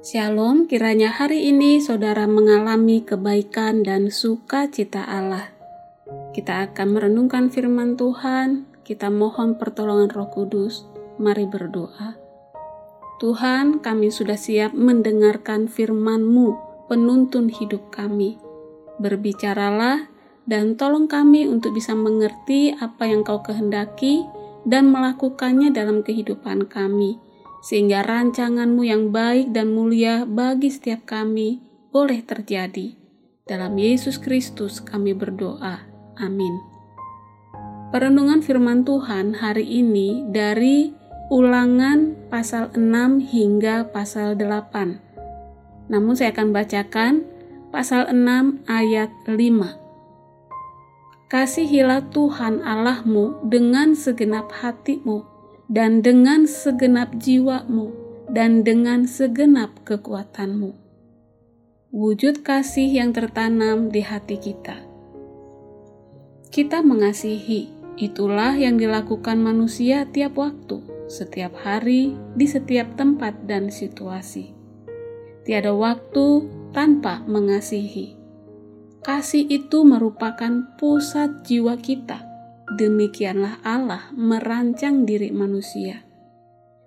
Shalom, kiranya hari ini saudara mengalami kebaikan dan sukacita Allah. Kita akan merenungkan firman Tuhan, kita mohon pertolongan Roh Kudus. Mari berdoa. Tuhan, kami sudah siap mendengarkan firman-Mu, penuntun hidup kami. Berbicaralah dan tolong kami untuk bisa mengerti apa yang Kau kehendaki dan melakukannya dalam kehidupan kami sehingga rancanganmu yang baik dan mulia bagi setiap kami boleh terjadi. Dalam Yesus Kristus kami berdoa. Amin. Perenungan firman Tuhan hari ini dari ulangan pasal 6 hingga pasal 8. Namun saya akan bacakan pasal 6 ayat 5. Kasihilah Tuhan Allahmu dengan segenap hatimu, dan dengan segenap jiwamu dan dengan segenap kekuatanmu. Wujud kasih yang tertanam di hati kita. Kita mengasihi, itulah yang dilakukan manusia tiap waktu, setiap hari, di setiap tempat dan situasi. Tiada waktu tanpa mengasihi. Kasih itu merupakan pusat jiwa kita demikianlah Allah merancang diri manusia.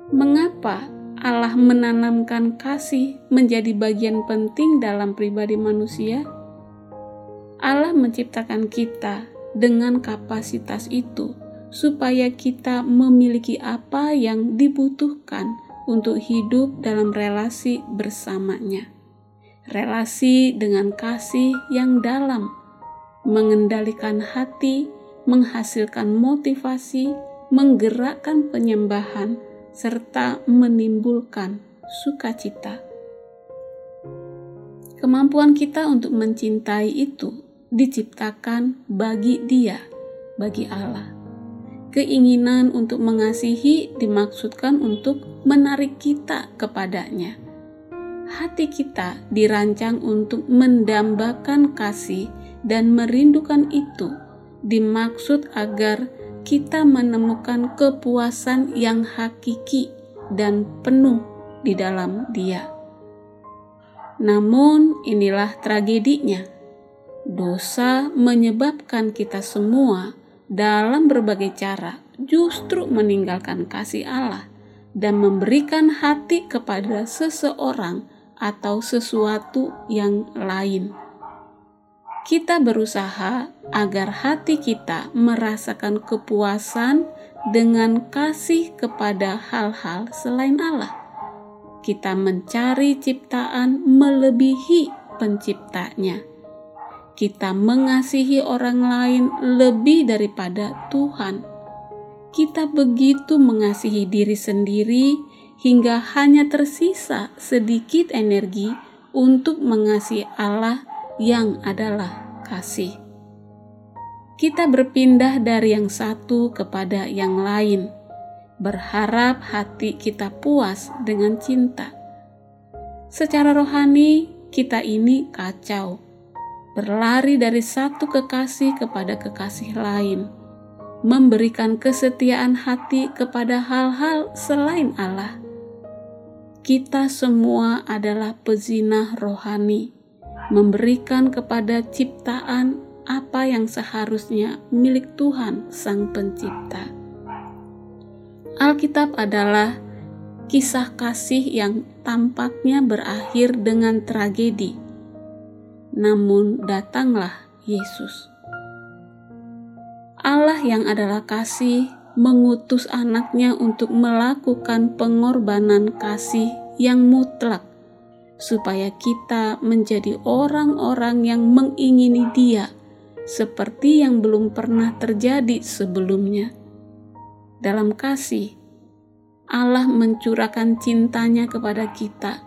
Mengapa Allah menanamkan kasih menjadi bagian penting dalam pribadi manusia? Allah menciptakan kita dengan kapasitas itu, supaya kita memiliki apa yang dibutuhkan untuk hidup dalam relasi bersamanya. Relasi dengan kasih yang dalam, mengendalikan hati, menghasilkan motivasi, menggerakkan penyembahan, serta menimbulkan sukacita. Kemampuan kita untuk mencintai itu diciptakan bagi Dia, bagi Allah. Keinginan untuk mengasihi dimaksudkan untuk menarik kita kepadanya. Hati kita dirancang untuk mendambakan kasih dan merindukan itu dimaksud agar kita menemukan kepuasan yang hakiki dan penuh di dalam Dia. Namun, inilah tragedinya: dosa menyebabkan kita semua dalam berbagai cara justru meninggalkan kasih Allah dan memberikan hati kepada seseorang atau sesuatu yang lain kita berusaha agar hati kita merasakan kepuasan dengan kasih kepada hal-hal selain Allah. Kita mencari ciptaan melebihi penciptanya. Kita mengasihi orang lain lebih daripada Tuhan. Kita begitu mengasihi diri sendiri hingga hanya tersisa sedikit energi untuk mengasihi Allah yang adalah kasih. Kita berpindah dari yang satu kepada yang lain, berharap hati kita puas dengan cinta. Secara rohani, kita ini kacau, berlari dari satu kekasih kepada kekasih lain, memberikan kesetiaan hati kepada hal-hal selain Allah. Kita semua adalah pezinah rohani memberikan kepada ciptaan apa yang seharusnya milik Tuhan Sang Pencipta. Alkitab adalah kisah kasih yang tampaknya berakhir dengan tragedi. Namun datanglah Yesus. Allah yang adalah kasih mengutus anaknya untuk melakukan pengorbanan kasih yang mutlak supaya kita menjadi orang-orang yang mengingini Dia, seperti yang belum pernah terjadi sebelumnya. Dalam kasih, Allah mencurahkan cintanya kepada kita,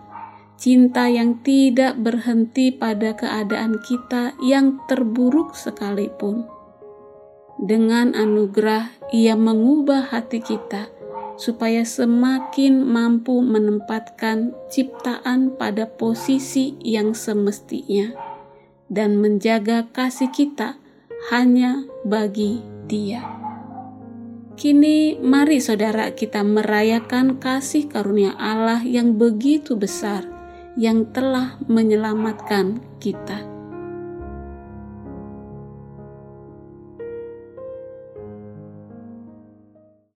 cinta yang tidak berhenti pada keadaan kita yang terburuk sekalipun. Dengan anugerah, Ia mengubah hati kita supaya semakin mampu menempatkan ciptaan pada posisi yang semestinya dan menjaga kasih kita hanya bagi Dia. Kini, mari saudara kita merayakan kasih karunia Allah yang begitu besar yang telah menyelamatkan kita.